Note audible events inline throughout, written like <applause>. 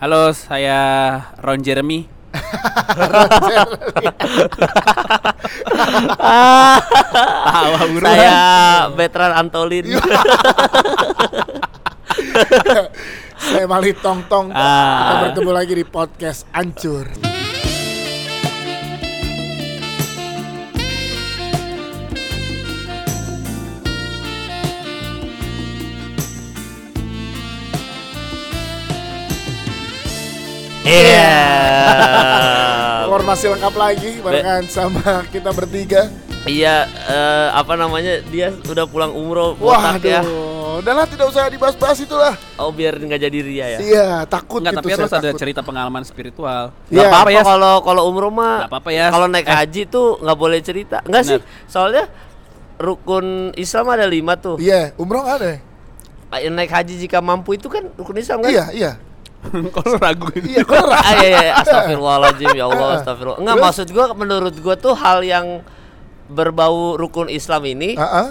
Halo, saya Ron Jeremy. Tawa <laughs> buruan. Saya Betran Antolin. <laughs> Saya Mali Tong Tong. Kita Ah. bertemu lagi di podcast Ancur. Iya. <laughs> Informasi lengkap lagi barengan sama kita bertiga. Iya, eh, apa namanya? Dia udah pulang umroh botak ya. Udahlah tidak usah dibahas-bahas itulah. Oh, biar nggak jadi ria ya. Iya, takut Enggak, gitu tapi harus ada takut. cerita pengalaman spiritual. Iya. Gak apa-apa apa ya. kalau kalau umroh mah. Nggak apa-apa ya. Kalau naik Eh. haji tuh nggak boleh cerita. Enggak sih. Soalnya rukun Islam ada lima tuh. Iya, umroh ada. ya? Naik haji jika mampu itu kan rukun Islam kan? Iya, iya. <laughs> Kalau ragu ini. Iya, kalau Ah, iya, iya. Astagfirullahaladzim ya Allah <laughs> astagfirullah. Enggak Terus? maksud gua menurut gua tuh hal yang berbau rukun Islam ini Heeh.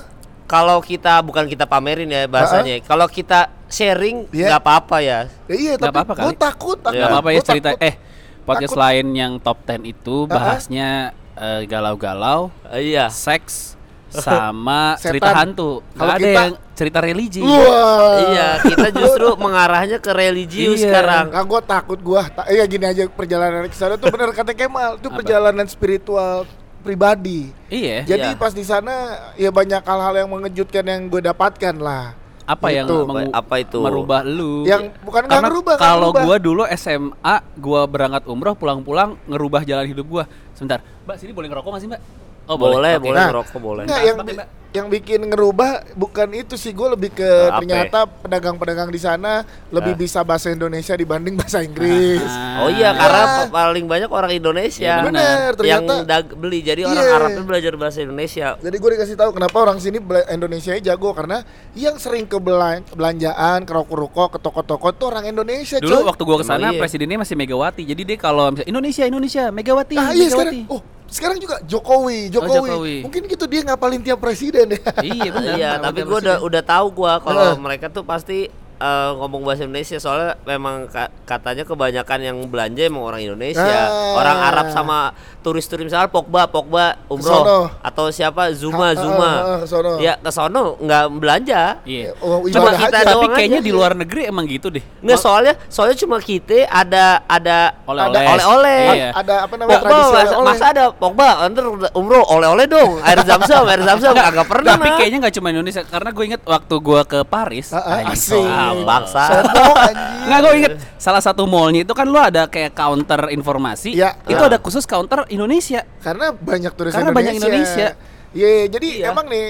kalau kita bukan kita pamerin ya bahasanya. Kalau kita sharing Iya. nggak apa-apa ya. Ya, iya, Nggak tapi apa-apa gue kali. takut, takut. Iya. Gak apa-apa ya cerita takut. eh podcast Takut. lain yang top 10 itu bahasnya eh, galau-galau, Eh, iya. seks sama Setan. cerita hantu. Kalau ada kita- yang cerita religi. Wah. Iya, kita justru <laughs> mengarahnya ke religius Iya. sekarang. Nah, gue takut gue. Ta iya gini aja perjalanan ke sana tuh bener kata Kemal, itu Apa? perjalanan spiritual pribadi. Iya. Jadi Iya. pas di sana ya banyak hal-hal yang mengejutkan yang gue dapatkan lah. Apa yang Gitu. mengu- Apa itu? merubah lu? Yang bukan Karena ngerubah, kalau ngerubah. gua dulu SMA, gua berangkat umroh pulang-pulang ngerubah jalan hidup gua. Sebentar, Mbak sini boleh ngerokok nggak sih Mbak? Oh boleh, Oke. boleh Nah, ngerokok boleh. Enggak, Mbak, yang bi- yang bikin ngerubah bukan itu sih gue lebih ke Apa? ternyata pedagang-pedagang di sana lebih Ah. bisa bahasa Indonesia dibanding bahasa Inggris. Ah. Oh iya, Iya. karena pa- paling banyak orang Indonesia Iya, Bener, yang ternyata. dag- beli. Jadi orang Iya. Arabnya belajar bahasa Indonesia. Jadi gue dikasih tahu kenapa orang sini bela- Indonesia jago karena yang sering ke belan- belanjaan, ke ruko-ruko, ke toko-toko tuh orang Indonesia, Dulu coy. waktu gua ke sana Emang iya. presidennya masih Megawati. Jadi dia kalau misalnya Indonesia Indonesia Megawati Nah, iya sekarang. Megawati. Oh, sekarang juga Jokowi, Jokowi. Jokowi. Mungkin gitu dia ngapalin tiap presiden ya. iya benar. Iya, tapi gue udah udah tahu gua kalau mereka tuh pasti eh, ngomong bahasa Indonesia soalnya memang ka- katanya kebanyakan yang belanja emang orang Indonesia, Ah. orang Arab sama turis-turis misalnya Pogba, Pogba umroh Kesono. atau siapa Zuma, ah, Zuma. ah, kesono. Ya ke sono nggak belanja. Iya. Oh, Cuma kita aja. Tapi doang kayaknya aja. di luar negeri emang gitu deh. Nggak soalnya soalnya cuma kita ada ada Oleh-oleh. ada oleh-oleh. Iya. Ada apa namanya Pogba, tradisi masa, oleh-oleh. masa ada Pogba, ntar umroh oleh-oleh dong, air zam-zam, air zam-zam, agak pernah. Tapi kayaknya nggak cuma Indonesia karena gue inget waktu gua ke Paris. Ah, anjing, asik. Bangsa. Sombong anjing. Nggak gue inget salah satu mallnya itu kan lu ada kayak counter informasi. Iya. Itu Ah. ada khusus counter Indonesia. Karena banyak turis Karena Indonesia. banyak Indonesia. Iya, jadi Iya. emang nih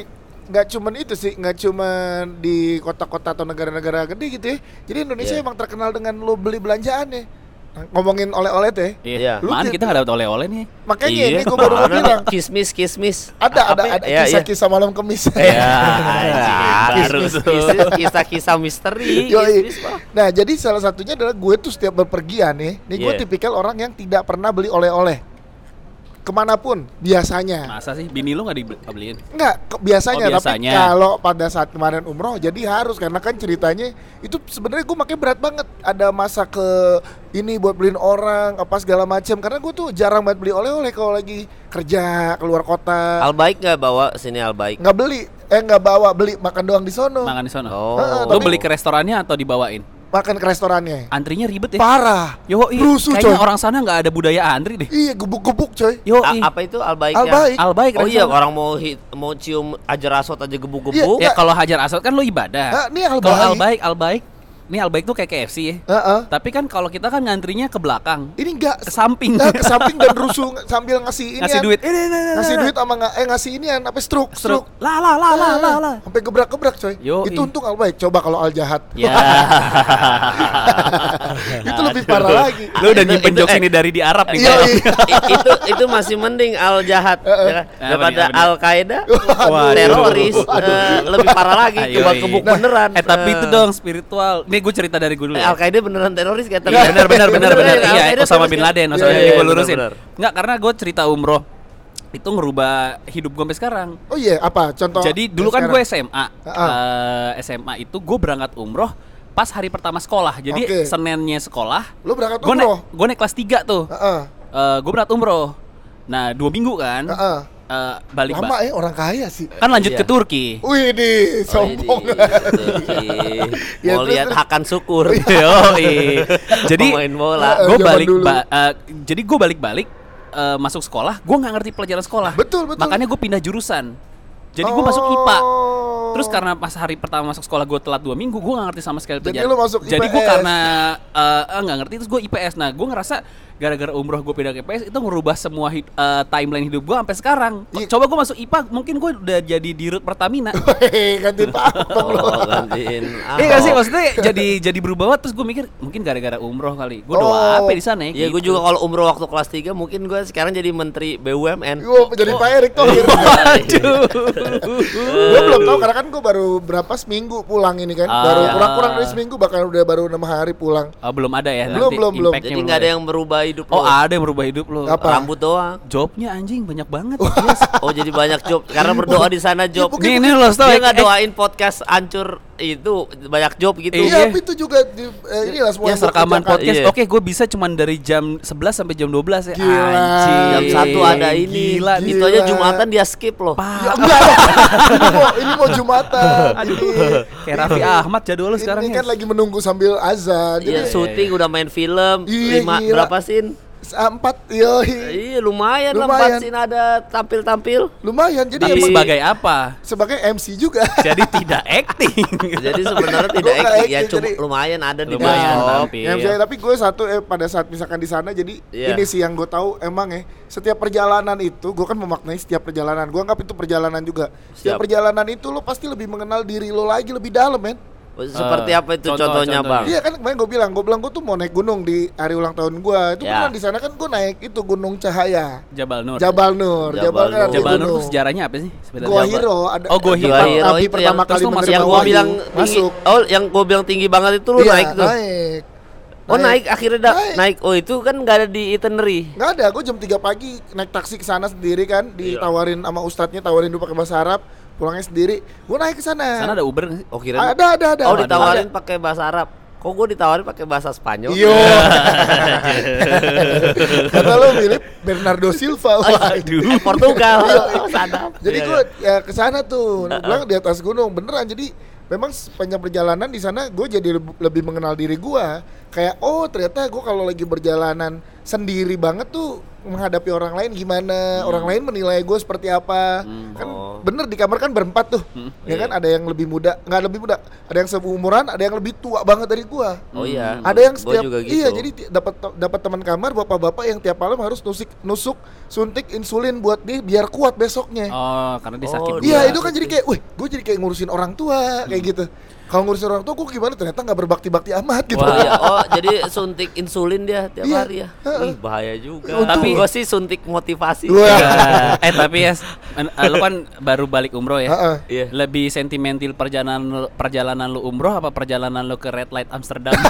nggak cuman itu sih, nggak cuman di kota-kota atau negara-negara gede gitu ya. Jadi Indonesia Iya. emang terkenal dengan lo beli belanjaan Nah, ngomongin oleh-oleh teh. Iya. Lu Mana kita nggak dapat oleh-oleh nih. Makanya Iya, ini gue baru <laughs> mau bilang. kismis kismis. Ada ada ada Iya, iya. kisah-kisah malam kemis. <laughs> Ya, kismis, kisah-kisah misteri. Yoi. kismis, Pak. Nah, jadi salah satunya adalah gue tuh setiap berpergian nih, nih gue Iya. tipikal orang yang tidak pernah beli oleh-oleh. Ke mana pun biasanya. Masa sih bini lu nggak dibeliin? Enggak, ke- biasanya, Oh, tapi biasanya. kalau pada saat kemarin umroh jadi harus karena kan ceritanya itu sebenarnya gue makanya berat banget. Ada masa ke ini buat beliin orang apa segala macam karena gue tuh jarang banget beli oleh-oleh kalau lagi kerja keluar kota. Al baik nggak bawa sini al baik. Nggak beli, eh nggak bawa beli makan doang di sono. Makan di sana. Oh. Heeh, Lu tapi- beli ke restorannya atau dibawain? Makan ke restorannya. Antrinya ribet ya. Parah. Yo, Rusuh, kayaknya coy. orang sana nggak ada budaya antri deh. Iya, gebuk-gebuk coy. Yo, A- apa itu al baik Al baik. Al baik Oh iya orang mau hit, mau cium ajar asot aja gebuk-gebuk. Iya. Ya kalau hajar aswad kan lu ibadah. Ah, ini al Kalau al baik. Ini al baik tuh kayak KFC ya. Heeh. Tapi kan kalau kita kan ngantrinya ke belakang, Ini enggak ke samping. Nah, ke samping dan <laughs> rusuh sambil ngasih ini ngasih duit. Eh, eh, eh, eh, ngasih duit sama eh ngasih ini apa stroke Stroke. stroke La la la la la la. sampai gebrak-gebrak coy Yo, itu untung al baik coba kalau al jahat Ya. <laughs> <laughs> itu lebih parah lagi Lu udah nyimpen jokes ini dari di Arab nih. Iya, iya. Itu itu masih mending al jahat ya kan? Apa daripada apa al qaeda teroris lebih parah lagi coba iya. kebuk Nah, beneran Eh tapi itu dong spiritual. Nih gue cerita dari gue dulu. eh, ya. al qaeda beneran teroris kata Iya benar benar benar benar. Iya Qaeda Osama teroris bin kan? Laden, Osama Iya, bin iya, gue lurusin. Enggak karena gue cerita umroh itu ngerubah hidup gue sampai sekarang. oh iya apa contoh Jadi dulu kan gue SMA. Eh, SMA itu gue berangkat umroh pas hari pertama sekolah. Jadi Oke. Seninnya sekolah. Lu berangkat Gue naik, umroh? gue naik kelas 3 tuh. Heeh. gue berangkat umroh. Nah dua minggu kan. Heeh. Eh, balik Lama ya orang kaya sih. kan lanjut Iya. ke Turki. Wih di Oh, ini, sombong. Turki. <laughs> Ya, Mau lihat. Hakan Syukur. <laughs> Yoi. Jadi Pemain bola. Eh, gue balik ba- eh, jadi gue balik-balik eh, masuk sekolah, gue nggak ngerti pelajaran sekolah. Betul, betul. Makanya gue pindah jurusan. Jadi gue masuk IPA. Oh. Terus karena pas hari pertama masuk sekolah gue telat dua minggu, gue gak ngerti sama sekali Jadi pelajaran. lu masuk Jadi gue karena eh, eh, nggak ngerti, terus gue IPS. Nah, gue ngerasa gara-gara umroh gue pindah ke IPS itu merubah semua hid- eh, timeline hidup gue sampai sekarang. Iya. Coba gue masuk IPA, mungkin gue udah jadi dirut Pertamina. <laughs> Ganti Pak. Oh, gantiin. Iya gak sih Ahok. maksudnya jadi jadi berubah banget terus gue mikir mungkin gara-gara umroh kali. Gue Oh. doa apa di sana ya? Iya, gue gitu. juga kalau umroh waktu kelas 3 mungkin gue sekarang jadi menteri BUMN. Gue jadi Pak Erick Thohir. Waduh. gue belum tahu karena kan gue baru berapa seminggu pulang ini kan. Ah. baru kurang-kurang dari seminggu bahkan udah baru enam hari pulang. Oh, belum ada ya Belum, nanti belum, belum. Jadi nggak ada yang merubah hidup Oh lo. ada yang berubah hidup lo. Apa? Rambut doang. Jobnya anjing banyak banget. <laughs> Oh jadi banyak job karena berdoa di sana job. Nih nih lo tau Dia ya, nggak eh, doain podcast hancur itu banyak job gitu. Iya. Iya, tapi itu juga di eh, inilah semua Ya rekaman podcast. Iya. Oke, gue bisa cuman dari jam 11 sampai jam 12 ya. Gila. Anjing. Jam satu ada ini. Gila, Gila. Itu aja jumatan dia skip loh. Ya enggak ini mau ini mau Jumatan. <laughs> Aduh. Kayak Raffi Ahmad jadwal sekarang ini ya. kan lagi menunggu sambil azan. Iya syuting udah main film Iya, lima berapa scene? empat yo Iya lumayan, lah Lumayan. empat scene ada tampil-tampil. lumayan jadi Tapi emang sebagai apa? sebagai MC juga. <laughs> Jadi tidak acting. <laughs> Jadi sebenarnya tidak nggak acting ya acting, cuma jadi- lumayan ada di Lumayan, tapi- Ya, Iya. misalnya, tapi gue satu eh, pada saat misalkan di sana jadi Iya. ini sih yang gue tahu emang ya setiap perjalanan itu gue kan memaknai setiap perjalanan gue anggap itu perjalanan juga setiap Siap. perjalanan itu lo pasti lebih mengenal diri lo lagi lebih dalam men Seperti Eh, apa itu contoh- contohnya, contohnya. Bang? iya kan kemarin gue bilang gue bilang gue tuh mau naik gunung di hari ulang tahun gue itu Ya. beneran di sana kan gue naik itu gunung cahaya Jabal Nur. Jabal Nur Jabal Jabal, kan Nur. Jabal Nur itu sejarahnya apa sih? sebenarnya? Gua Hiro ada Oh, Gua Hiro. Itu pertama yang- kali menerima yang gua wahyu. bilang tinggi, masuk oh yang gua bilang tinggi banget itu lu Iya, naik tuh. naik Oh naik akhirnya da- Naik. naik. Oh itu kan nggak ada di itinerary. Nggak ada, gue jam 3 pagi naik taksi ke sana sendiri kan, ditawarin sama ustadznya, tawarin dulu pakai bahasa Arab, pulangnya sendiri. Gue naik ke sana. Sana ada Uber nggak sih? Oh kira Ada, ada, ada. Oh ditawarin pakai bahasa Arab. Kok gua ditawarin pakai bahasa Spanyol? Iya. <laughs> Kata lo Philip Bernardo Silva. Aduh. Eh, Portugal. <laughs> Sadap. Jadi gue ya ke sana tuh, bilang di atas gunung beneran. Jadi memang sepanjang perjalanan di sana gue jadi lebih, lebih mengenal diri gue. Kayak oh ternyata gue kalau lagi berjalanan sendiri banget tuh menghadapi orang lain gimana, orang lain menilai gue seperti apa. Kan Oh. bener di kamar kan berempat tuh, ya Iya. kan ada yang lebih muda, nggak lebih muda, ada yang seumuran, ada yang lebih tua banget dari gue. Oh iya. Ada yang setiap juga gitu. iya jadi dapat dapat teman kamar bapak-bapak yang tiap malam harus nusik nusuk suntik insulin buat dia biar kuat besoknya. Oh, karena dia sakit. Oh, juga. Iya itu kan jadi kayak, wih, gue jadi kayak ngurusin orang tua kayak gitu. Kalau ngurusin orang tua, gue gimana? Ternyata nggak berbakti-bakti amat gitu. Oh, iya. oh <laughs> jadi suntik insulin dia tiap Iya. hari ya. Bahaya juga. Untung- Tapi gua sih suntik motivasi. Wah. Ya, <laughs> eh tapi ya, eh, lu kan baru balik umroh ya. Heeh. Iya. Lebih sentimental perjalanan lu, perjalanan lu umroh apa perjalanan lu ke Red Light Amsterdam? <laughs>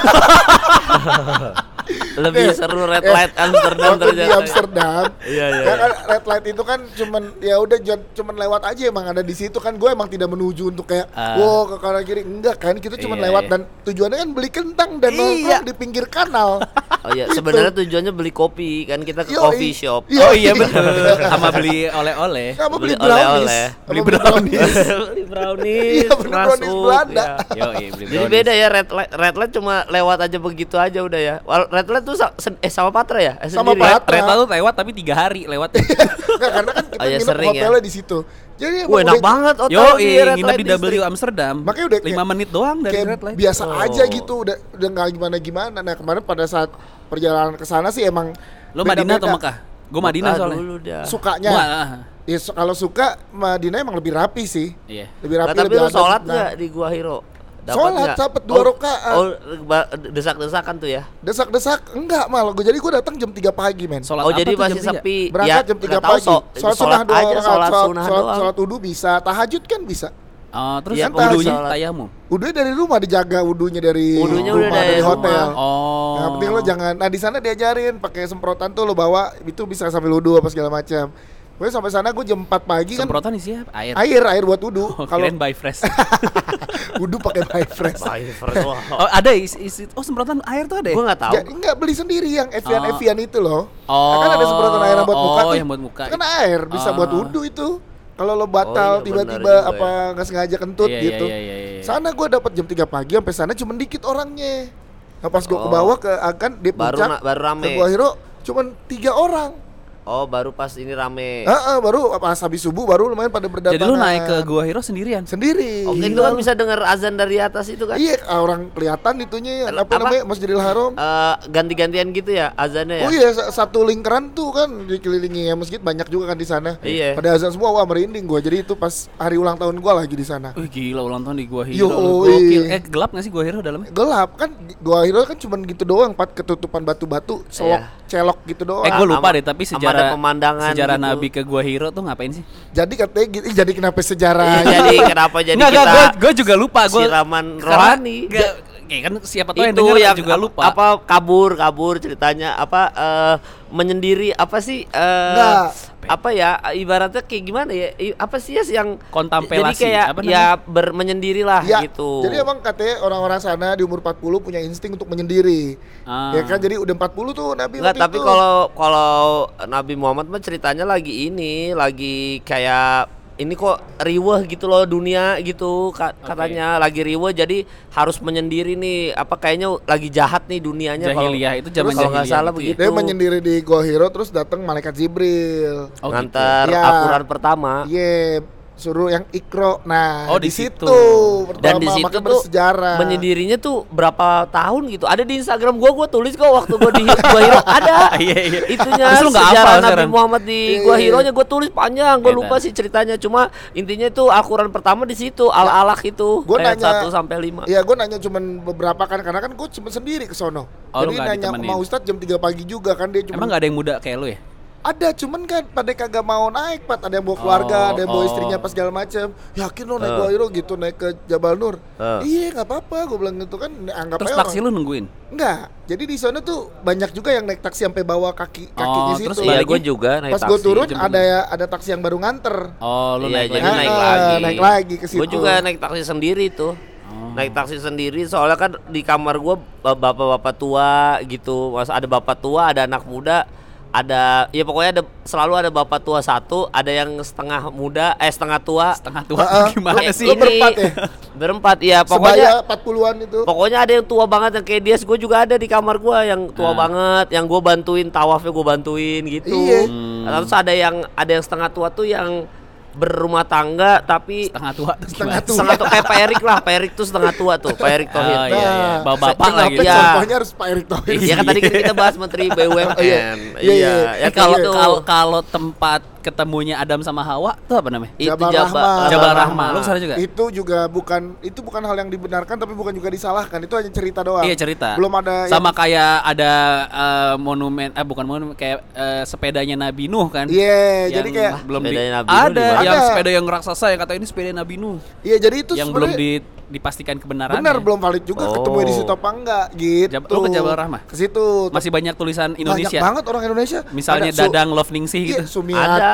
Lebih seru red Eh, light Amsterdam Waktu di ternyata. Amsterdam, Iya, iya, ya kan red light itu kan cuman ya udah cuman lewat aja emang ada di situ kan gue emang tidak menuju untuk kayak Ah. wow ke kanan kiri enggak kan kita cuman Iya, lewat iya. dan tujuannya kan beli kentang dan Iya. nongkrong di pinggir kanal. <laughs> Oh iya, Gitu. sebenarnya tujuannya beli kopi kan kita ke Yoi. coffee shop. Iya. oh iya betul. <laughs> Sama beli oleh-oleh. Sama beli Beli brownies, oleh-oleh. Sama Beli <laughs> brownies. beli brownies. Iya, bener, brownies Belanda. ya. Yo, iya, beli Jadi brownies. beda ya red light, red light cuma lewat aja begitu aja udah ya. Red light tuh eh sama Patra ya? Eh, Sama ya? Patra. Kereta tuh lewat tapi tiga hari lewat. Enggak, karena kan kita Oh, iya, nginep sering ya. hotelnya di situ. Jadi Wah, enak udah- banget hotel Yo, di iya, red nginep light di district. W Amsterdam. Makanya udah 5 kayak- menit doang dari kayak Red Light. biasa Oh. aja gitu udah udah nggak gimana gimana nah kemarin pada saat perjalanan ke sana sih emang Lo Madinah atau. Mekah? Gue Madinah Ah, soalnya. dulu dah. sukanya Gua, ah, ya kalau suka Madinah emang lebih rapi sih Iya. lebih rapi Nah, tapi lebih lu sholat Nah, nggak di Gua Hero? Dapat Sholat, dapat dua Oh, rakaat. Oh, desak-desakan tuh ya? desak-desak enggak malah gue jadi gue datang jam 3 pagi men Sholat oh, jadi masih sepi. berangkat Ya, jam 3 nggak tahu, pagi so- sholat sunnah dua rakaat sholat sholat, sholat, doang. sholat wudhu bisa tahajud kan bisa Oh, terus Iya, kan wudhunya sholat. tayamum. wudhunya dari rumah dijaga wudhunya dari Wudhunya rumah udah dari dari hotel rumah. Oh. Yang penting lo jangan. Nah di sana diajarin pakai semprotan tuh lo bawa itu bisa sambil wudhu apa segala macam. Pokoknya sampai sana gue jam 4 pagi kan Semprotan isinya air. air air buat wudhu. Oh, Kalau kirain by fresh. <laughs> wudhu pakai by fresh. Fiverr, wah. oh, ada isi, isi oh semprotan air tuh ada ya? Gue nggak tahu. Jadi enggak beli sendiri yang Evian Oh. Evian itu loh. Oh, kan ada semprotan air yang buat muka oh, tuh. yang buat muka. Itu kan air bisa Oh. buat wudhu itu. Kalau lo batal Oh, iya, tiba-tiba benar juga apa nggak sengaja kentut Iya, iya, gitu. iya, iya, iya. Sana gue dapat jam 3 pagi sampai sana cuma dikit orangnya. Nah pas gue ke Oh. bawah ke akan di Baru puncak na- baru rame. ke Gua Hiro cuman tiga orang. Oh, baru pas ini rame. Heeh, baru pas habis subuh baru lumayan pada berdatangan. Jadi lu naik ke Gua Hero sendirian. sendiri. Oke, itu kan bisa dengar azan dari atas itu kan? Iya, orang kelihatan itunya apa, Apa? namanya Masjidil Haram. Eh, ganti-gantian gitu ya azannya ya? Oh iya, sa- satu lingkaran tuh kan dikelilingi ya masjid banyak juga kan di sana. Iya. Pada azan semua wah merinding gua. Jadi itu pas hari ulang tahun gua lagi di sana. Wih gila ulang tahun di Gua Yo, Hero. lu. Gokil. iya. Eh gelap gak sih Gua Hero dalamnya? Gelap kan Gua Hiro kan cuman gitu doang, empat ketutupan batu-batu, selok, Iya. Celok gitu doang. Eh gue lupa Sama- deh tapi sejarah pemandangan sejarah gitu. Nabi ke Gua Hero tuh ngapain sih? Jadi katanya gitu, jadi kenapa sejarah? Jadi kenapa jadi Nggak, kita gue juga lupa gue siraman rohani? Gak, ya kan siapa tahu yang itu denger yang juga ap- lupa. apa kabur kabur ceritanya apa eh, menyendiri apa sih eh, Nggak. apa ya ibaratnya kayak gimana ya apa sih ya yang Kontemplasi, jadi kayak apa ya ber menyendiri lah Ya, gitu Jadi emang katanya orang-orang sana di umur 40 punya insting untuk menyendiri. Ah. Ya kan jadi udah 40 tuh Nabi Enggak, waktu tapi kalau kalau Nabi Muhammad mah ceritanya lagi ini, lagi kayak ini kok riweh gitu loh dunia gitu ka- katanya lagi riweh jadi harus menyendiri nih apa kayaknya lagi jahat nih dunianya kalau Jahiliyah, itu zaman kalau nggak salah gitu ya. begitu dia menyendiri di Gua Hiro terus datang malaikat Jibril. Oh, gitu. ngantar Ya. Al-Quran pertama Iya, suruh yang ikro. Nah, Oh, di di situ pertama dan di situ tuh bersejarah. menyendirinya tuh berapa tahun gitu ada di Instagram gua gua tulis kok waktu gua di gua hero <laughs> ada Iya, iya. itunya Terus sejarah hafal Nabi sekarang? Muhammad di Iya, gua iya. hero nya gua tulis panjang gua Edan. lupa sih ceritanya cuma intinya itu Al-Quran pertama di situ al alaq itu Gua ayat nanya- 1 sampai 5 Iya, gue nanya cuman beberapa kan karena kan gue cuma sendiri ke sono. Oh, Jadi nanya sama Ustadz jam 3 pagi juga kan dia cuma Emang gak ada yang muda kayak lu ya? Ada cuman kan pada kagak mau naik Pat Ada yang bawa keluarga, Oh, ada yang bawa oh. istrinya pas segala macem Yakin lo naik. Gua Hiro gitu naik ke Jabal Nur Eh. Iya nggak apa-apa gue bilang gitu kan Anggap Terus taksi orang- lu nungguin? Enggak Jadi di sana tuh banyak juga yang naik taksi sampai bawa kaki kakinya Oh, situ terus iya gua juga naik Pas taksi gue turun jam ada ya ada taksi yang baru nganter Oh, lu Iya, naik jadi lagi. naik Ah, lagi naik lagi ke situ. gua juga naik taksi sendiri tuh Oh. naik taksi sendiri soalnya kan di kamar gua ba- bapak-bapak tua gitu Mas ada bapak tua ada anak muda ada ya pokoknya ada selalu ada bapak tua satu ada yang setengah muda eh setengah tua Setengah tua ah. <laughs> gimana Lu- sih? lu berempat ya? berempat ya Sebaya pokoknya 40-an itu pokoknya ada yang tua banget yang kayak dia gue juga ada di kamar gua yang tua Ah. banget yang gue bantuin tawafnya gue bantuin gitu Iya. Hmm. terus ada yang ada yang setengah tua tuh yang berumah tangga tapi Setengah tua tuh Setengah tua. setengah tua kayak Pak Erik lah Pak Erik tuh setengah tua tuh Pak Erik Thohir Oh iya iya, Nah, bapak-bapak Kenapa lagi. Iya. contohnya harus Pak Erick Thohir Iya kan tadi kita bahas Menteri BUMN. <laughs> Oh, iya. Iya, iya. ya Eh, kalau gitu. kalau kalau tempat ketemunya Adam sama Hawa tuh apa namanya? itu Jabal Jabal Rahmah. Jabal Rahmah. Lu ke sana juga? Itu juga bukan itu bukan hal yang dibenarkan tapi bukan juga disalahkan. Itu hanya cerita doang. Iya cerita. Belum ada sama yang- kayak ada eh, monumen eh bukan monumen kayak eh, sepedanya Nabi Nuh kan? Iya, Yang jadi kayak belum di, Nabi Nuh ada di mana? yang Ada. sepeda yang raksasa yang kata ini sepeda Nabi Nuh Iya, jadi itu yang belum di, dipastikan kebenarannya. benar belum valid juga Oh. ketemu di situ apa enggak gitu. Jab- lu ke Jabal Rahmah? Ke situ. Masih banyak tulisan Indonesia. Banyak banget orang Indonesia. Misalnya Ada Su- Dadang Love Ningsih Iya, gitu. Sumiati, Iya.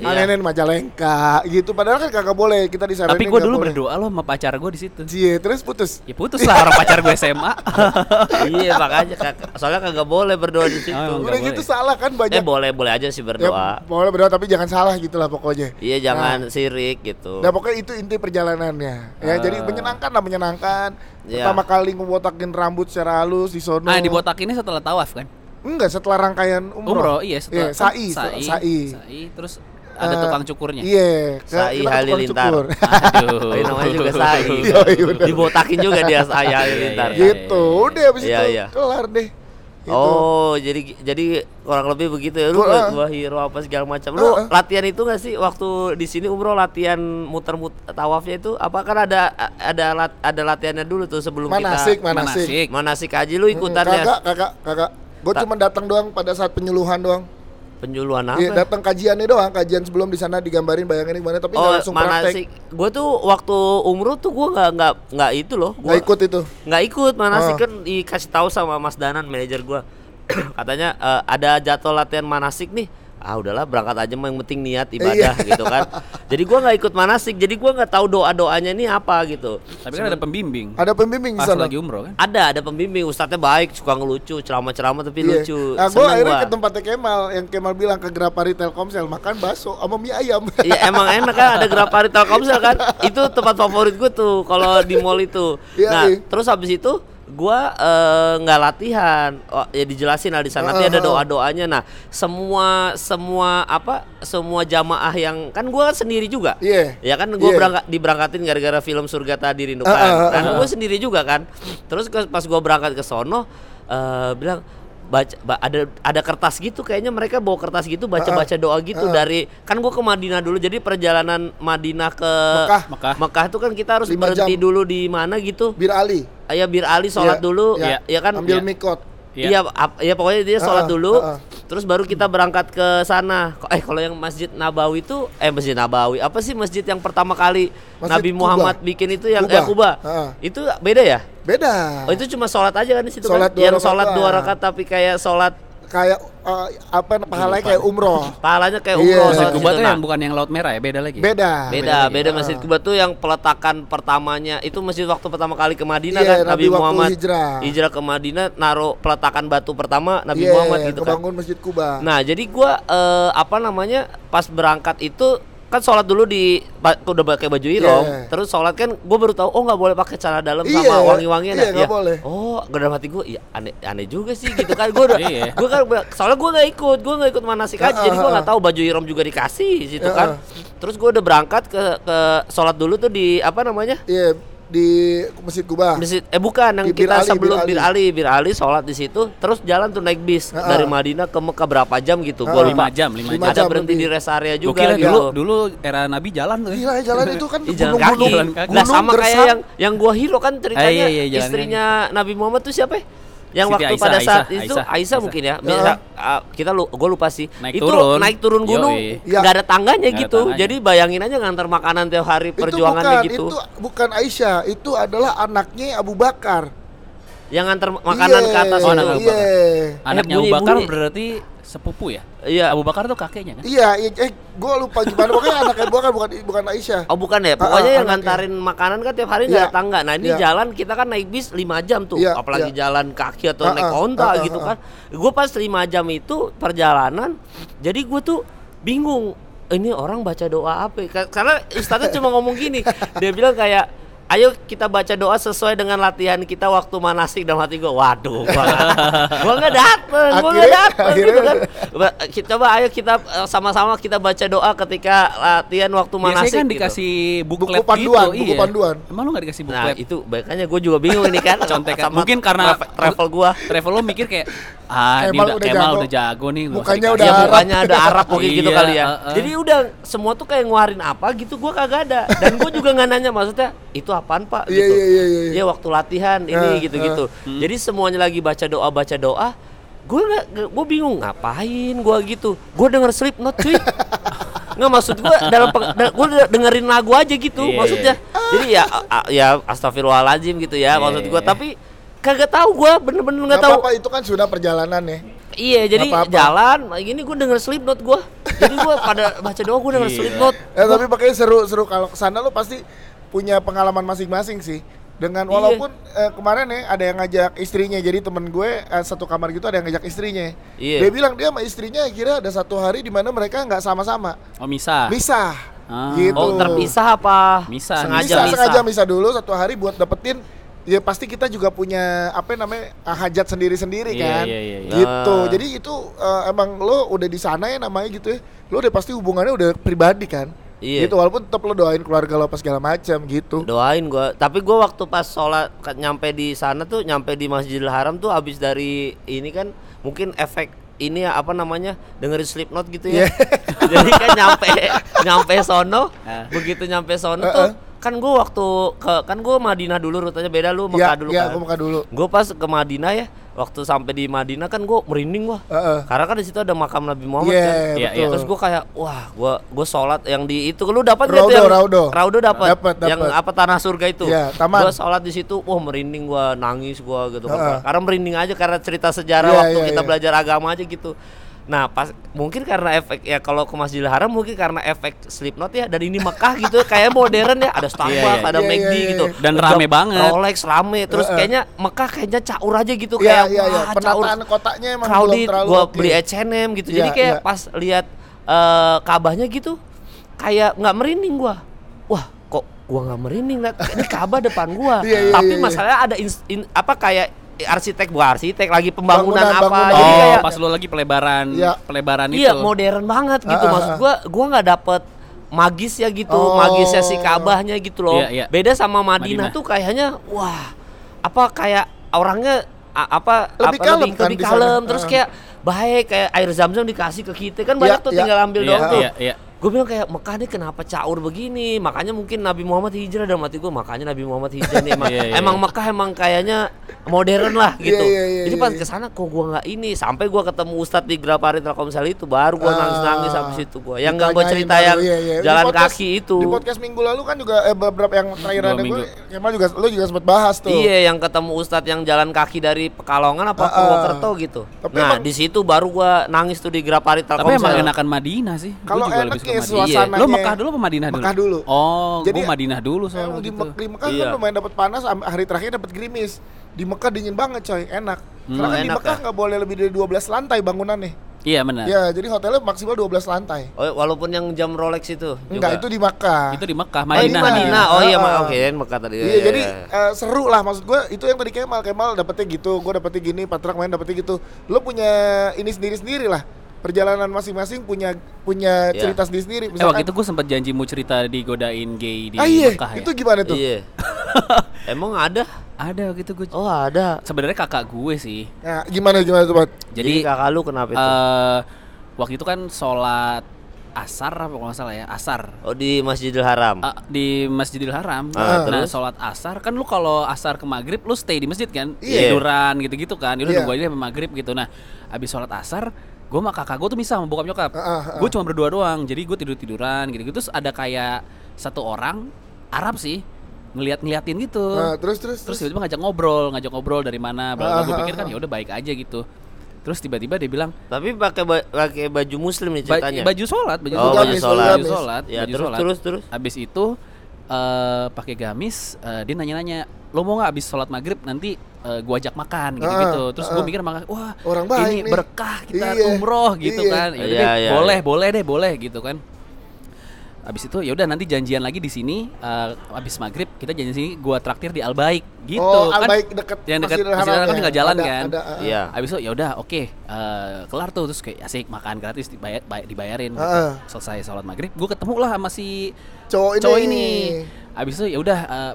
Anenen Majalengka gitu. Padahal kan kagak boleh kita disaranin. Tapi gue nggak dulu boleh. berdoa lo sama pacar gue di situ. Cie, terus putus. Ya putus lah orang pacar gue SMA. <laughs> iya makanya kag- soalnya kagak boleh berdoa di situ. Oh, Udah gitu salah kan banyak. Eh boleh boleh aja sih Ya, berdoa. boleh berdoa tapi jangan salah gitu lah pokoknya. Iya jangan sirik gitu. Nah pokoknya itu inti perjalanannya ya. Jadi Ah. menyenangkan lah menyenangkan. Iya. Pertama kali ngebotakin rambut secara halus di sono. Nah, dibotakinnya setelah tawaf kan? Enggak setelah rangkaian umroh. Umroh, iya Iya, setelah sa'i, sa'i, sa'i. sa'i, terus ada Eh, tukang cukurnya. Iya, ke- Sa'i Halilintar. cukur. <laughs> Aduh. Ini namanya juga Sai. <laughs> Iya, iya. Dibotakin juga dia saya <laughs> Iya, ntar. iya, gitu. Udah habis Iya, itu iya. kelar deh. Gitu. Oh, jadi jadi kurang lebih begitu ya. Lu Gua- hero apa segala macam. Lu Ah, ah. latihan itu gak sih waktu di sini umroh latihan muter-muter tawafnya itu apa kan ada ada lat- ada latihannya dulu tuh sebelum manasik, kita manasik. Manasik. manasik haji lu Mm, ikutan ya Kagak, kagak, kagak. Gue cuma datang doang pada saat penyuluhan doang. penjuluan apa? Iya, datang kajiannya doang, kajian sebelum di sana digambarin bayangin gimana tapi Oh, langsung praktek. manasik. Gue tuh waktu umroh tuh gua nggak nggak nggak itu loh. Gua Nggak ikut itu. nggak ikut manasik Oh. kan dikasih tahu sama Mas Danan manajer gua. <clears throat> Katanya eh, ada jadwal latihan manasik nih. Ah udahlah berangkat aja mah yang penting niat ibadah gitu kan jadi gua nggak ikut manasik jadi gua nggak tahu doa doanya ini apa gitu Tapi kan ada pembimbing. Ada pembimbing di Pas sana. lagi umroh kan. ada ada pembimbing ustadznya baik suka ngelucu ceramah-ceramah tapi Iya. lucu Nah, Seneng akhirnya gua. ke tempatnya Kemal yang Kemal bilang ke Grapari Telkomsel makan bakso sama mie ayam. <laughs> Iya emang enak kan ada Grapari Telkomsel kan itu tempat favorit gue tuh kalau di mall itu Iya, nah iya. terus habis itu gua eh, nggak latihan. Oh, ya dijelasin lah di sana nanti ada doa doanya nah semua semua apa semua jamaah yang kan gua kan sendiri juga. Iya. ya kan gue Iya. berangkat diberangkatin gara-gara film surga tadi rindukan Ah, ah, ah, kan ah. gue sendiri juga kan. Terus ke- pas gue berangkat ke sono eh, bilang baca ba- ada ada kertas gitu kayaknya mereka bawa kertas gitu baca baca doa gitu ah. dari kan gue ke Madinah dulu jadi perjalanan Madinah ke Mekah. Mekah. Mekah itu kan kita harus Lima berhenti jam. dulu di mana gitu Bir Ali. ya Bir Ali sholat Iya, dulu iya. ya kan Ambil Iya. mikot. Iya. Iya, ya pokoknya dia sholat Ah, dulu, ah, ah. Terus baru kita berangkat ke sana. Eh kalau yang Masjid Nabawi itu, eh Masjid Nabawi, apa sih masjid yang pertama kali Masjid Nabi Kuba. Muhammad bikin itu yang Kuba. eh Kuba? Ah. Itu beda ya? Beda. Oh itu cuma sholat aja kan di situ Sholat kan? dua Yang sholat dua rakaat tapi kayak sholat kayak eh, apa pahalanya kayak umroh. <laughs> pahalanya kayak Iya. umroh. Masjid sholat Masjid Kuba tuh Nah, yang bukan yang laut merah ya, beda lagi. Beda. Beda, beda lagi. Masjid Kuba tuh yang peletakan pertamanya itu masjid waktu pertama kali ke Madinah Iya, kan Nabi Nabi waktu Muhammad hijrah. ke Madinah naruh peletakan batu pertama Nabi Iya, Muhammad gitu kan. kebangun Masjid Kuba. Nah, jadi gua eh, apa namanya? Pas berangkat itu kan sholat dulu di udah pakai baju ihrom, Iya. terus sholat kan gue baru tahu oh nggak boleh pakai celana dalam Iya, sama wangi-wangian iya, ya? nggak Ya. boleh. Oh, gak dalam hati gue, ya aneh aneh juga sih gitu kan. Gue <laughs> Iya. gue kan soalnya gue nggak ikut, gue nggak ikut manasik aja, jadi gue nggak tahu baju ihrom juga dikasih situ kan. Terus gue udah berangkat ke ke sholat dulu tuh di apa namanya? Iya, di Masjid Kuba. Masjid, eh bukan yang Di kita Ali, sebelum Bir Bir Ali, Bir Ali sholat di situ, terus jalan tuh naik bis Heeh. dari Madinah ke Mekah berapa jam gitu, lupa. Lima jam, lima Lima jam. Ada berhenti lebih. di rest area juga kira gitu. dulu dulu era Nabi jalan tuh. ya. Gila, jalan itu kan <laughs> kaki. gunung-gunung. Nah, Gunung sama kayak yang yang gua hero kan ceritanya Eh, iya, iya, istrinya Nabi Muhammad tuh siapa? Ya? Yang Siti waktu Aisyah, pada saat Aisyah, itu Aisyah, Aisyah, Aisyah. mungkin ya. Ya. Bisa, ah, kita lu gue lupa sih. Naik itu turun. naik turun gunung Yoi. Ya. nggak ada tangganya ada gitu. tangganya. Jadi bayangin aja ngantar makanan tiap hari itu perjuangannya bukan, gitu. itu bukan Aisyah, itu adalah anaknya Abu Bakar. Yang ngantar makanan Iya, ke atas Oh, itu. anak Abu Iya. Anaknya Abu Bakar berarti sepupu ya? Iya. Abu Bakar tuh kakeknya kan? Iya, iya, eh gua lupa gimana pokoknya anaknya Abu Bakar bukan bukan Aisyah. Oh bukan ya, Ah, pokoknya ah, yang anaknya. ngantarin makanan kan tiap hari nggak Iya. ada tangga. Nah ini Iya. jalan kita kan naik bis 5 jam tuh, Iya, apalagi iya. jalan kaki atau Ah, naik ah, onta ah, ah, gitu ah. kan. Gue pas 5 jam itu perjalanan, jadi gue tuh bingung. Ini orang baca doa apa? ya? Ka- Karena ustadznya cuma ngomong gini, dia bilang kayak Ayo kita baca doa sesuai dengan latihan kita waktu manasik dalam hati gue. Waduh, gua, <laughs> gua nggak dateng, gua nggak dateng gitu kan. Coba ayo kita eh, sama-sama kita baca doa ketika latihan waktu Biasanya manasik kan gitu. dikasih buklet Buku panduan, gitu. buku iya. panduan. Emang lu gak dikasih Nah buklet? itu makanya gue juga bingung ini kan <laughs> Contekan. sama Mungkin karena travel, gua travel lo mikir kayak ah ini Kemal udah, udah Kemal jago. udah jago nih Mukanya dikasih. udah ya Arab. mukanya ada Arab mungkin gitu Iya, kali ya jadi udah semua tuh kayak ngeluarin apa gitu gua kagak ada dan gue juga nggak nanya maksudnya itu apaan pak Iya, gitu iya, iya, iya. ya waktu latihan ini gitu gitu Hmm. jadi semuanya lagi baca doa baca doa gue nggak gue bingung ngapain gua gitu gue denger Slipknot cuy <laughs> nggak maksud gue dalam gue dengerin lagu aja gitu Iya. maksudnya jadi ya a- ya astagfirullahaladzim gitu ya Iya. maksud gue tapi kagak tahu gue bener-bener nggak tahu apa-apa itu kan sudah perjalanan ya. Iya, jadi apa-apa. jalan gini gue denger Slipknot gue. Jadi gue pada baca doa gue denger Iya. Slipknot. Eh tapi makanya seru-seru kalau ke sana lo pasti punya pengalaman masing-masing sih. Dengan Iya. walaupun eh, kemarin ya ada yang ngajak istrinya, jadi temen gue eh, satu kamar gitu ada yang ngajak istrinya. Iya. Dia bilang dia sama istrinya kira ada satu hari di mana mereka nggak sama-sama, Oh misah. misah. Ah. Gitu. Oh, terpisah apa? Misah, Sengaja Misah, misah. sengaja misah dulu satu hari buat dapetin ya pasti kita juga punya apa namanya ah, hajat sendiri-sendiri Iya, kan iya, iya, iya. gitu Ah. jadi itu eh, emang lo udah di sana ya namanya gitu ya lo udah pasti hubungannya udah pribadi kan Iya. gitu walaupun tetap lo doain keluarga lo apa segala macam gitu Doain gue. Tapi gue waktu pas sholat nyampe di sana tuh nyampe di Masjidil Haram tuh habis dari ini kan mungkin efek ini ya apa namanya dengerin Slipknot gitu ya. Iya. <laughs> Jadi kan nyampe nyampe sono, begitu nyampe sono tuh Uh-uh. Kan gue waktu ke kan gue Madinah dulu rutenya beda lu Mekah ya dulu ya kan. gue Mekah dulu Gue pas ke Madinah ya, waktu sampai di Madinah kan gue merinding wah. Heeh. Karena kan di situ ada makam Nabi Muhammad Iya, kan. Iya, iya. betul. Terus gue kayak wah, gue gue sholat yang di itu lu dapat Raudo, yang Raudo. Raudo dapat. Yang apa tanah surga itu. Iya, taman. Gue sholat di situ, wah merinding gue nangis gue gitu Heeh. kan. Karena merinding aja karena cerita sejarah Iya, waktu iya, kita iya. belajar agama aja gitu. Nah pas mungkin karena efek ya kalau ke Masjidil Haram mungkin karena efek Slipknot ya dan ini Mekah gitu <laughs> kayak modern ya ada Starbucks Iya, iya. ada Iya, McD iya, iya. gitu Dan rame banget. Rolex rame terus Heeh. kayaknya Mekah kayaknya caur aja gitu Iya, kayak iya, iya. wah, caur Penataan kotanya emang belum crowded terlalu gua beli H&M gitu jadi Iya, kayak iya. pas lihat eh, Ka'bahnya gitu kayak nggak merinding gua wah kok gua nggak merinding liat ini Ka'bah depan gua Iya, iya, tapi iya, iya. masalahnya ada ins- in- apa kayak arsitek bukan arsitek lagi pembangunan Bangunan, apa bangunan. jadi Oh, kayak pas lu lagi pelebaran, Iya. pelebaran iya itu. modern banget gitu Ah, ah, maksud ah. gua gua nggak dapet magis ya gitu Oh. magisnya si Ka'bahnya gitu loh Iya, iya. beda sama Madinah, Madinah. tuh kayaknya wah apa kayak orangnya a- apa Lebih apa kalem lebih, kan lebih kalem sana. terus Ah. kayak baik kayak air zam-zam dikasih ke kita kan banyak Iya, tuh iya. tinggal ambil Iya, doang tuh iya, iya. Gue bilang kayak Mekah nih kenapa caur begini makanya mungkin Nabi Muhammad hijrah dalam hati gue makanya Nabi Muhammad hijrah nih <laughs> emang, Iya, iya, emang iya. Mekah emang kayaknya modern lah Iya, gitu iya, iya, jadi iya, pas ke sana kok gue nggak ini sampai gue ketemu Ustadz di Grapari Telkomsel itu baru gue Ah. nangis nangis habis itu gue yang nggak gue cerita baru, yang iya. Di jalan podcast- kaki itu Di podcast minggu lalu kan juga eh, beberapa yang terakhir ada gue. Kemal juga lu juga sempat bahas tuh. Iya, yang ketemu Ustadz yang jalan kaki dari Pekalongan apa ah. Purwokerto gitu. Tapi nah, emang- di situ baru gua nangis tuh di Grapari Tapi Telkomsel. emang enakan Madinah sih. Kalau juga enak lebih suka ya Madinah. suasananya. Lo Mekah dulu apa Madinah dulu? Mekah dulu. Oh, Jadi Madinah dulu soalnya di, gitu. Mek- di Mekah Iya. kan lumayan dapat panas, hari terakhir dapat gerimis. Di Mekah dingin banget coy, enak. Hmm, Karena kan di enak Mekah ya? nggak boleh lebih dari 12 lantai bangunannya. Iya benar. Ya, jadi hotelnya maksimal 12 lantai. Oh, walaupun yang jam Rolex itu. Enggak, itu di Mekah. Itu di Mekah, Oh, ini Madinah. Madinah. Oh iya. Ma- oke, Mekah tadi. Iya, jadi eh, seru lah maksud gue itu yang tadi Kemal Kemal dapetnya gitu, gue dapetnya gini, Patrak main dapetnya gitu. Lo punya ini sendiri sendiri lah. Perjalanan masing-masing punya punya Iya. cerita sendiri sendiri. Eh waktu itu gue sempat janji mau cerita digodain gay di ah iya, Mekah ya. itu gimana tuh? Iya. <laughs> Emang ada? Ada waktu itu gue. Oh, ada. Sebenarnya kakak gue sih. Nah, gimana gimana tuh, Pat? Jadi, Jadi kakak lu kenapa itu? eh waktu itu kan sholat asar apa kalau nggak salah ya asar oh, di Masjidil Haram. Ah, di Masjidil Haram. Ah, nah, terus? sholat asar kan lu kalau asar ke maghrib lu stay di masjid kan, Iya. tiduran gitu-gitu kan. Udah Iya. nunggu aja sampai maghrib gitu. Nah, abis sholat asar, gue sama kakak gue tuh bisa sama bokap nyokap. Ah, ah, ah. Gue cuma berdua doang. Jadi gue tidur tiduran gitu-gitu. Terus ada kayak satu orang Arab sih ngeliat ngeliatin gitu. Nah, terus terus Terus tiba-tiba ngajak ngobrol, ngajak ngobrol dari mana. Bla Ah, gue pikir kan ya udah baik aja gitu. Terus tiba-tiba dia bilang Tapi pakai ba- pakai baju muslim nih Ba- ceritanya. baju sholat, baju Oh, sholat, baju sholat. baju sholat, Ya, baju terus, sholat. terus, terus. Abis itu eh pakai gamis, eh, dia nanya-nanya, lo mau nggak abis sholat maghrib nanti eh, gua ajak makan gitu-gitu. Ah, Terus ah. gue mikir maka wah Orang baik ini nih." berkah kita Iya, umroh gitu iya. kan. Ya Iya, iya, boleh, iya. boleh deh, boleh gitu kan. Abis itu ya udah nanti janjian lagi di sini eh, abis maghrib kita janjian sini gua traktir di Al Baik gitu oh, kan. Albaik deket yang dekat Masjidil Haram kan ya? tinggal jalan Ada- kan. ada, ah. Iya. Abis itu ya udah oke eh, kelar tuh terus kayak asik makan gratis dibayar bay- dibayarin. gitu. Heeh. Selesai sholat maghrib, gue ketemu lah sama si Cowok ini. cowok ini. Abis itu ya udah eh,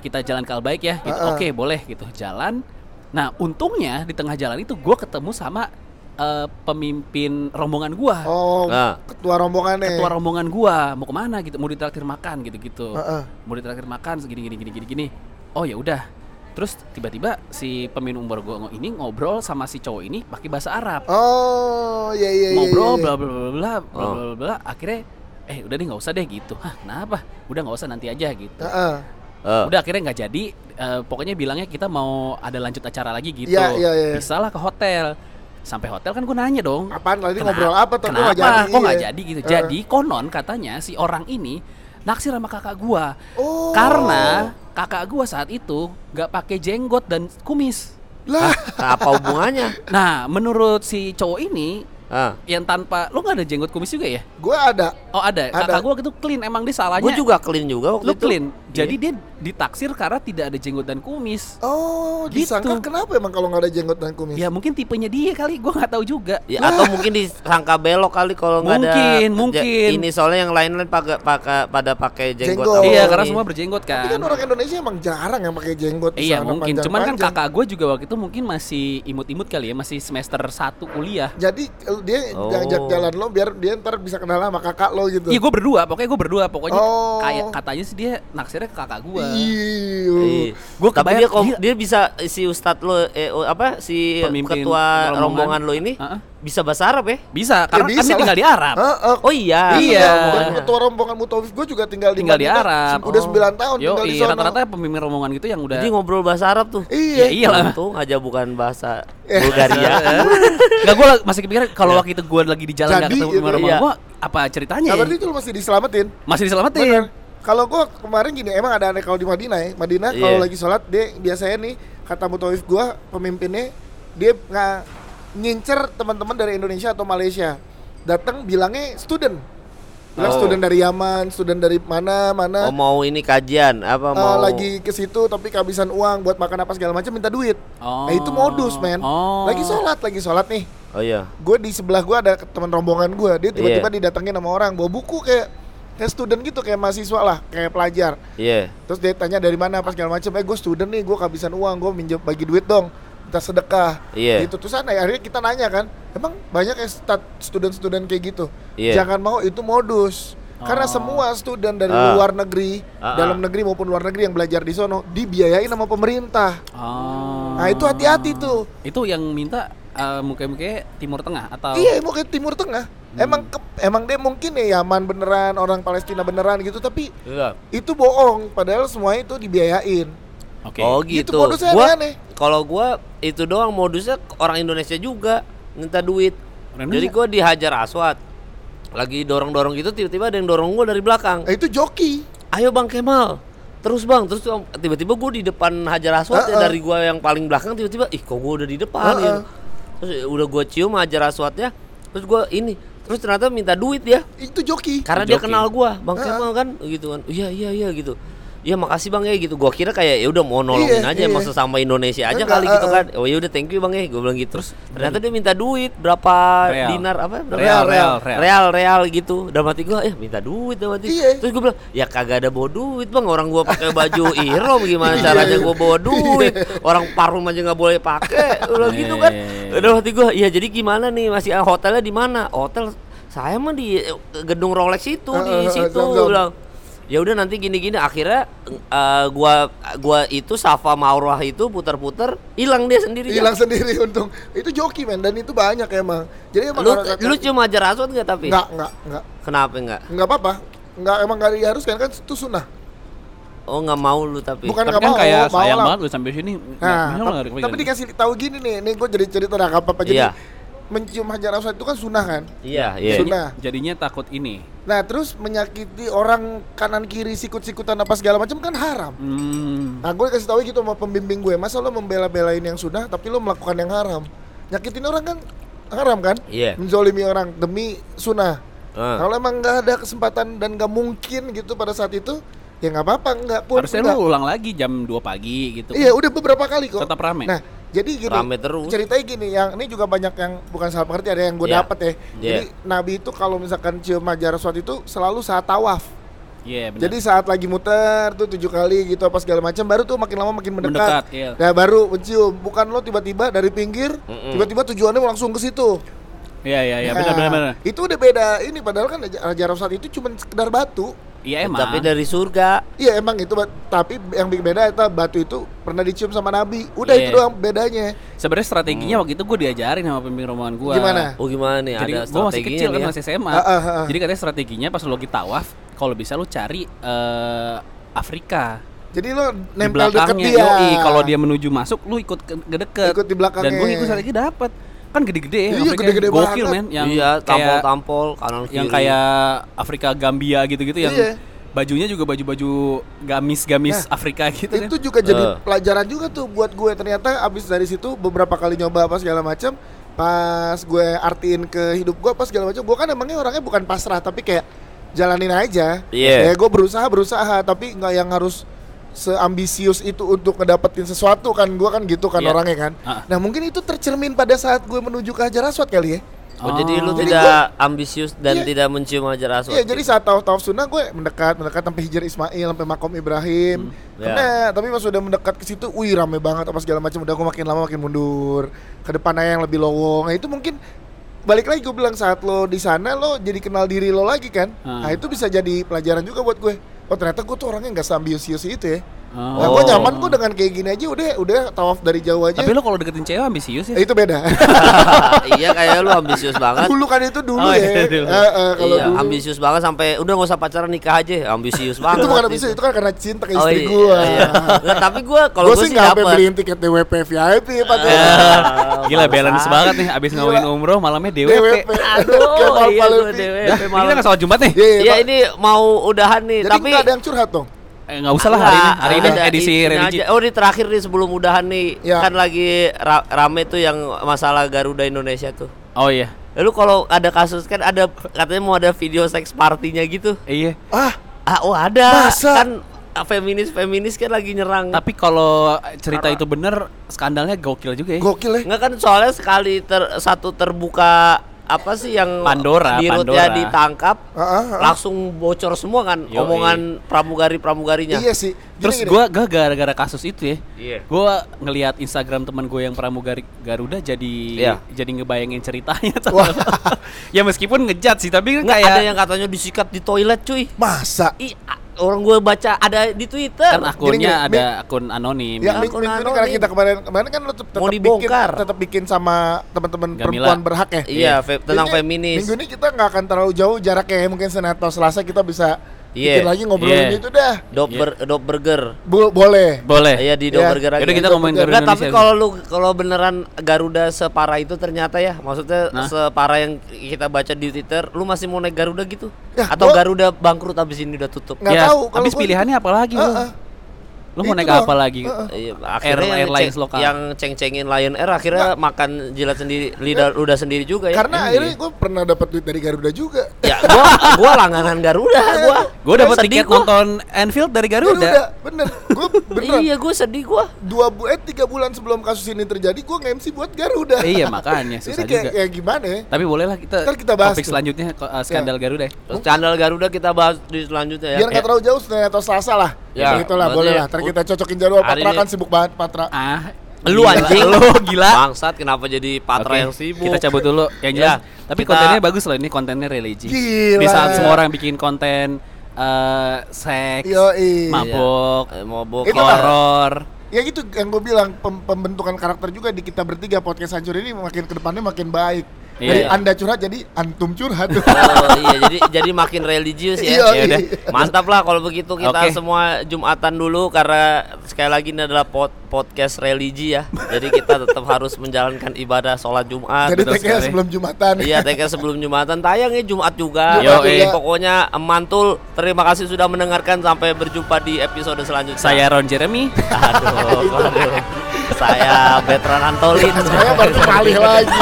kita jalan ke Albaik ya. Gitu. Heeh. Oke boleh gitu jalan. Nah untungnya di tengah jalan itu gue ketemu sama eh, pemimpin rombongan gua. Oh, Nah. ketua rombongannya. Ketua rombongan gua mau ke mana gitu, mau ditraktir makan gitu-gitu, Heeh. mau ditraktir makan segini gini gini gini gini. Oh ya udah. Terus tiba-tiba si pemimpin umur gua ini ngobrol sama si cowok ini pakai bahasa Arab. Oh, iya iya iya. ngobrol iya. bla bla bla bla bla bla Oh. bla bla akhirnya eh udah deh nggak usah deh gitu hah kenapa udah nggak usah nanti aja gitu Heeh. Eh, udah akhirnya nggak jadi eh, pokoknya bilangnya kita mau ada lanjut acara lagi gitu Iya, iya, iya. bisa lah ke hotel sampai hotel kan gue nanya dong Apaan lagi "Kena- ngobrol apa tuh? Kenapa nggak jadi? kok nggak Iya. jadi gitu Heeh. jadi konon katanya si orang ini naksir sama kakak gua Oh. karena kakak gua saat itu nggak pakai jenggot dan kumis lah, apa hubungannya? nah menurut si cowok ini Ah. yang tanpa lo nggak ada jenggot kumis juga ya gua ada. Oh ada, Ada. kakak gua itu clean emang dia salahnya. Gue juga clean juga waktu lu itu. clean. Jadi Iya. dia ditaksir karena tidak ada jenggot dan kumis. Oh, Gitu. disangka kenapa emang kalau nggak ada jenggot dan kumis? Ya mungkin tipenya dia kali, gua nggak tahu juga. Ya, atau mungkin disangka belok kali kalau nggak ada Mungkin, mungkin. ini soalnya yang lain-lain pakai pakai pada pakai jenggot. Jenggot. iya, karena semua berjenggot Tapi kan. kan orang Indonesia emang jarang yang pakai jenggot Iya mungkin, cuman kan kakak gue juga waktu itu mungkin masih imut-imut kali ya, masih semester 1 kuliah. Jadi eh, dia Oh. ngajak jalan lo biar dia ntar bisa kenal sama kakak lo gitu. Iya gue berdua, pokoknya gue berdua, pokoknya Oh. kayak katanya sih dia naksirnya mikirnya ke kakak gue. Iya. Iya. Gua kebayang- dia kom- dia bisa si ustadz lo eh apa si Pemimpin ketua rombongan. rombongan lo ini Heeh. bisa bahasa Arab ya? Bisa, karena Ya kan bisa dia tinggal lah. di Arab. Heeh. Oh iya. Iya. Ketua rombongan Mutawif gue juga tinggal di Tinggal di. Arab. Udah Oh. 9 tahun Yo, tinggal di iya, sana. rata-rata pemimpin rombongan gitu yang udah Jadi ngobrol bahasa Arab tuh. Iya. Ya iyalah. Untung aja bukan bahasa Eh. Bulgaria. <laughs> Enggak gue masih kepikiran kalau waktu itu gue lagi di jalan nggak Jadi, ketemu gitu. rombongan Iya. gue apa ceritanya? Nah, berarti itu lu masih diselamatin. Masih diselamatin. Bener. Kalau gua kemarin gini, emang ada aneh kalau di Madinah ya. Madinah kalau Iya. lagi sholat dia biasanya nih kata mutawif gua pemimpinnya dia nggak ngincer teman-teman dari Indonesia atau Malaysia. Datang bilangnya student. Bilang Oh. student dari Yaman, student dari mana mana. Oh mau ini kajian apa Eh, mau lagi ke situ tapi kehabisan uang buat makan apa segala macam minta duit. Oh. Nah, itu modus, men. Oh. Lagi sholat, lagi sholat nih. Oh iya. Gue di sebelah gue ada teman rombongan gue, dia tiba-tiba Iya. didatengin sama orang bawa buku kayak kayak student gitu, kayak mahasiswa lah, kayak pelajar. Iya. Terus dia tanya dari mana apa segala macam. Eh gue student nih, gue kehabisan uang, gue minjem bagi duit dong, minta sedekah. Iya. Gitu terus aneh, akhirnya kita nanya kan, emang banyak ya stat student-student kayak gitu. Iya. Jangan mau itu modus. Karena Oh. semua student dari Ah. luar negeri, Ah, dalam ah. negeri maupun luar negeri yang belajar di sono dibiayain sama pemerintah. Oh. Nah itu hati-hati tuh. Itu yang minta eh, muka-muka Timur Tengah atau Iya, mau ke Timur Tengah. Hmm. Emang ke- emang dia mungkin ya Yaman beneran, orang Palestina beneran gitu, tapi Iya. itu bohong. Padahal semua itu dibiayain. Oke. Oh Itu gitu. modusnya Gua aneh-aneh. kalau gua itu doang modusnya orang Indonesia juga minta duit. Orang Jadi gua dihajar aswat. Lagi dorong-dorong gitu tiba-tiba ada yang dorong gua dari belakang. Nah, itu joki. Ayo Bang Kemal. Terus Bang, terus tiba-tiba gua di depan hajar aswat ya Heeh. dari gua yang paling belakang tiba-tiba ih kok gua udah di depan gitu. Terus ya udah gua cium hajar aswatnya. Terus gua ini Terus ternyata minta duit dia Itu joki. karena dia Joki. kenal gua, Bang. Kemal kan gitu kan. Iya iya iya gitu. Iya makasih Bang ya gitu. Gua kira kayak ya udah mau nolongin Iya, aja iya. masa sama Indonesia aja Enggak, kali gitu heeh. kan. Oh ya udah thank you Bang ya. Gua bilang gitu. Terus ternyata dia minta duit berapa Real. dinar apa? Berapa? Real, real, real. real real gitu. Dalam hati gua eh minta duit dalam hati. Iya. Terus gua bilang, "Ya kagak ada bawa duit, Bang. Orang gua pakai baju <laughs> ihrom gimana Iya. caranya gua bawa duit? Orang parfum aja nggak boleh pakai." <laughs> Udah gitu kan. Iya. Dalam hati gua, "Ya jadi gimana nih? Masih ah, hotelnya di mana?" Hotel saya mah di eh, gedung Rolex itu di Eh, eh, eh, situ. Gua bilang. Ya udah nanti gini-gini akhirnya eh, gua gua itu Safa Maurah itu putar-putar hilang dia sendiri. Hilang sendiri untung. Itu joki men dan itu banyak emang. Jadi emang Lu orang- lu cuma ajar aswad nggak tapi? Enggak, enggak, enggak. Kenapa enggak? Enggak apa-apa. Enggak emang enggak diharuskan kan itu sunnah. Oh nggak mau lu tapi. Bukan Tapi nggak kan mau, kayak mau sayang lah. banget lu sampai sini. Nah, Nggak- tap- nggak kepikiran. tapi dikasih tahu gini nih, nih gue jadi cerita dah apa apa jadi Iya. Mencium hajar aswad itu kan sunnah kan. Iya iya. Sunnah. jadinya, takut ini. Nah terus menyakiti orang kanan kiri sikut-sikutan apa segala macam kan haram. Hmm. Nah gue kasih tahu gitu sama pembimbing gue, masa lo membela-belain yang sunnah tapi lo melakukan yang haram. Nyakitin orang kan haram kan? Iya. Menzolimi orang demi sunnah. Ah. Kalau emang nggak ada kesempatan dan nggak mungkin gitu pada saat itu, ya nggak apa-apa, nggak pun. Harusnya nggak. lu ulang lagi jam 2 pagi gitu. Iya udah beberapa kali kok. Tetap rame. Nah jadi gini, Rame terus. ceritanya gini, yang ini juga banyak yang bukan salah pengerti ada yang gue Iya. dapet ya. Iya. Jadi Nabi itu kalau misalkan cium hajar aswad itu selalu saat tawaf. Iya, benar. Jadi saat lagi muter tuh tujuh kali gitu apa segala macam, baru tuh makin lama makin mendekat. Mendekat, iya. Nah baru mencium, bukan lo tiba-tiba dari pinggir, Mm-mm. tiba-tiba tujuannya langsung ke situ. Iya, iya, iya, Nah, benar benar. Itu udah beda ini, padahal kan aswad itu cuma sekedar batu. Iya emang. Tapi dari surga. Iya emang itu, tapi yang bikin beda itu batu itu pernah dicium sama Nabi. Udah Iya. itu doang bedanya. Sebenarnya strateginya waktu itu gue diajarin sama pemimpin rombongan gue. Gimana? Oh gimana nih? Jadi ada gue masih strateginya kecil kan ya? masih SMA. Ah, ah, ah. Jadi katanya strateginya pas lu lagi tawaf, kalau bisa lu cari eh, Afrika. Jadi lo di nempel deket belakangnya. dia. Yoi, kalau dia menuju masuk, lu ikut ke, ke deket. Ikut di belakangnya. Dan gue ngikut lagi dapat. Kan gede-gede ya, Iya, Afrika. gede-gede Gokil banget. men, yang iya, tampol-tampol kanan kiri. yang kayak Afrika Gambia gitu-gitu yang Iya. bajunya juga baju-baju gamis-gamis Nah, Afrika gitu kan. itu juga jadi Eh. pelajaran juga tuh buat gue ternyata abis dari situ beberapa kali nyoba apa segala macam pas gue artiin ke hidup gue apa segala macam gue kan emangnya orangnya bukan pasrah tapi kayak jalanin aja Iya. ya gue berusaha berusaha tapi nggak yang harus seambisius itu untuk ngedapetin sesuatu kan gue kan gitu kan Iya. orangnya kan Ah. nah mungkin itu tercermin pada saat gue menuju ke hajar aswad kali ya Oh, jadi lu Oh. Jadi tidak ambisius dan Iya. tidak mencium hajar aswad. Iya, jadi saat tawaf tawaf sunnah gue mendekat, mendekat sampai Hijr Ismail, sampai makom Ibrahim. ya. Kena, tapi pas udah mendekat ke situ, wih rame banget apa segala macam. Udah gue makin lama makin mundur. Ke depan aja yang lebih lowong. Nah, itu mungkin balik lagi gue bilang saat lo di sana lo jadi kenal diri lo lagi kan. Hmm. Nah, itu bisa jadi pelajaran juga buat gue. Oh ternyata gue tuh orangnya nggak sambius-sius itu ya. Oh. Nah, gue nyaman gue dengan kayak gini aja udah udah tawaf dari jauh aja. Tapi lo kalau deketin cewek ambisius ya? Eh, itu beda. <laughs> iya kayak lu ambisius <laughs> banget. dulu kan itu dulu Oh, ya. iya, dulu. Eh, eh, kalau iya, dulu. ambisius banget sampai udah gak usah pacaran nikah aja, ambisius banget. itu bukan ambisius, itu kan karena cinta ke Oh, istri iya, gue. iya. Nggak, tapi gua <laughs> kalau Gue gua sih nggak sampai beliin tiket DWP VIP ya, Pak. Eh, Gila balance banget nih abis ngomongin umroh malamnya DWP. DWP. Aduh, iya DWP ini malam. kita nggak soal Jumat nih. Iya, Iya Pak. ini mau udahan nih, Jadi tapi nggak ada yang curhat dong. Eh, nggak usah lah hari ini. Hari ini ada edisi ini religi. aja. Oh, di terakhir nih sebelum udahan nih. Ya. Kan lagi ra- rame tuh yang masalah Garuda Indonesia tuh. Oh iya. Lalu kalau ada kasus kan ada katanya mau ada video seks partinya gitu. Iya. Ah, Ah, oh ada. Masa? Kan feminis feminis kan lagi nyerang. Tapi kalau cerita itu bener, skandalnya gokil juga ya. gokil ya. Enggak kan soalnya sekali ter, satu terbuka apa sih yang Pandora, dirutnya Pandora. ditangkap Ah, ah, ah. langsung bocor semua kan Yoi. omongan pramugari pramugarinya. Iya sih. Gini, Terus gini. gua gua gara-gara kasus itu ya. Iya. Gua ngelihat Instagram teman gue yang pramugari Garuda jadi Iya. jadi ngebayangin ceritanya <laughs> Wah. <laughs> ya meskipun ngejat sih, tapi kan kayak ada yang katanya disikat di toilet cuy. masa a- orang gue baca ada di Twitter. kan akunnya Gini, gini, ada akun anonim. Ya, Aku minggu, minggu ini nano karena kita kemarin kemarin kan lo tetap bikin tetap bikin sama teman-teman perempuan berhak ya. Iya, fe- tentang Jadi, feminis. Minggu ini kita nggak akan terlalu jauh jaraknya ya. Mungkin Senin atau Selasa kita bisa Iya. bikin lagi ngobrolin Iya. itu dah. Dop ber, dop burger. Bo- boleh. Boleh. Iya di Iya. dop burger aja. Yaudah kita ngomongin. Garuda Enggak, tapi kalau lu kalau beneran Garuda separah itu ternyata ya, maksudnya Nah. separah yang kita baca di Twitter, lu masih mau naik Garuda gitu? Ya, Atau gua- Garuda bangkrut abis ini udah tutup? Nggak ya, tahu, habis gua- pilihannya apa lagi? Heeh. Lu mau Itu naik dong. apa lagi? Iya, Air- akhirnya airlines ceng- lokal. yang ceng-cengin Lion Air akhirnya makan jilat sendiri, lidah ludah sendiri juga ya. Karena Iya. akhirnya gue pernah dapat duit dari Garuda juga. ya gua gua langganan Garuda gua. Gue dapat Sedih tiket gua. nonton Anfield dari Garuda. bener. Gue beneran. Iya, gua sedih gua. Dua bu eh tiga bulan sebelum kasus ini terjadi, gue nge-MC buat Garuda. iya makanya Ini <laughs> susah kayak, juga. kayak gimana ya? Tapi boleh lah kita, Ntar kita bahas topik tuh. selanjutnya uh, skandal Garuda ya. Terus channel Garuda kita bahas di selanjutnya ya. Biar nggak terlalu jauh Senin atau Selasa lah. Ya, Ya, lah, boleh lah. Kita cocokin jadwal. Patra ini- kan sibuk banget, Patra. Ah, Lu anjing. Lu gila. Bangsat kenapa jadi patra yang sibuk? Kita cabut dulu. Yang jelas. Ya, Tapi kita- kontennya bagus loh ini kontennya religi. Gila. Di saat semua orang bikin konten eh seks, Yoi. mabok, Eh, mabok. Ya. horor. Ya gitu yang gue bilang pem- pembentukan karakter juga di kita bertiga podcast hancur ini makin ke depannya makin baik. Dari Iya. anda curhat jadi antum curhat. Oh iya, jadi jadi makin religius <laughs> Iya, ya. Ya udah. Mantap lah kalau begitu kita Oke. semua Jumatan dulu karena sekali lagi ini adalah pod- podcast religi ya. Jadi kita tetap harus menjalankan ibadah sholat Jumat. jadi sekali. sebelum jumatan. Iya, TK sebelum Jumatan tayang ya Jumat juga. Jumat Jadi juga. pokoknya mantul. Terima kasih sudah mendengarkan sampai berjumpa di episode selanjutnya. Saya Ron Jeremy. aduh, <laughs> aduh. Saya Betran Antolin. Saya baru kali lagi.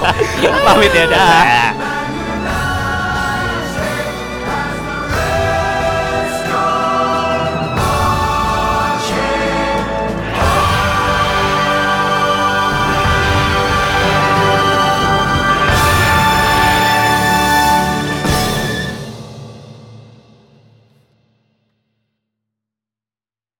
<laughs> Pamit ya dah.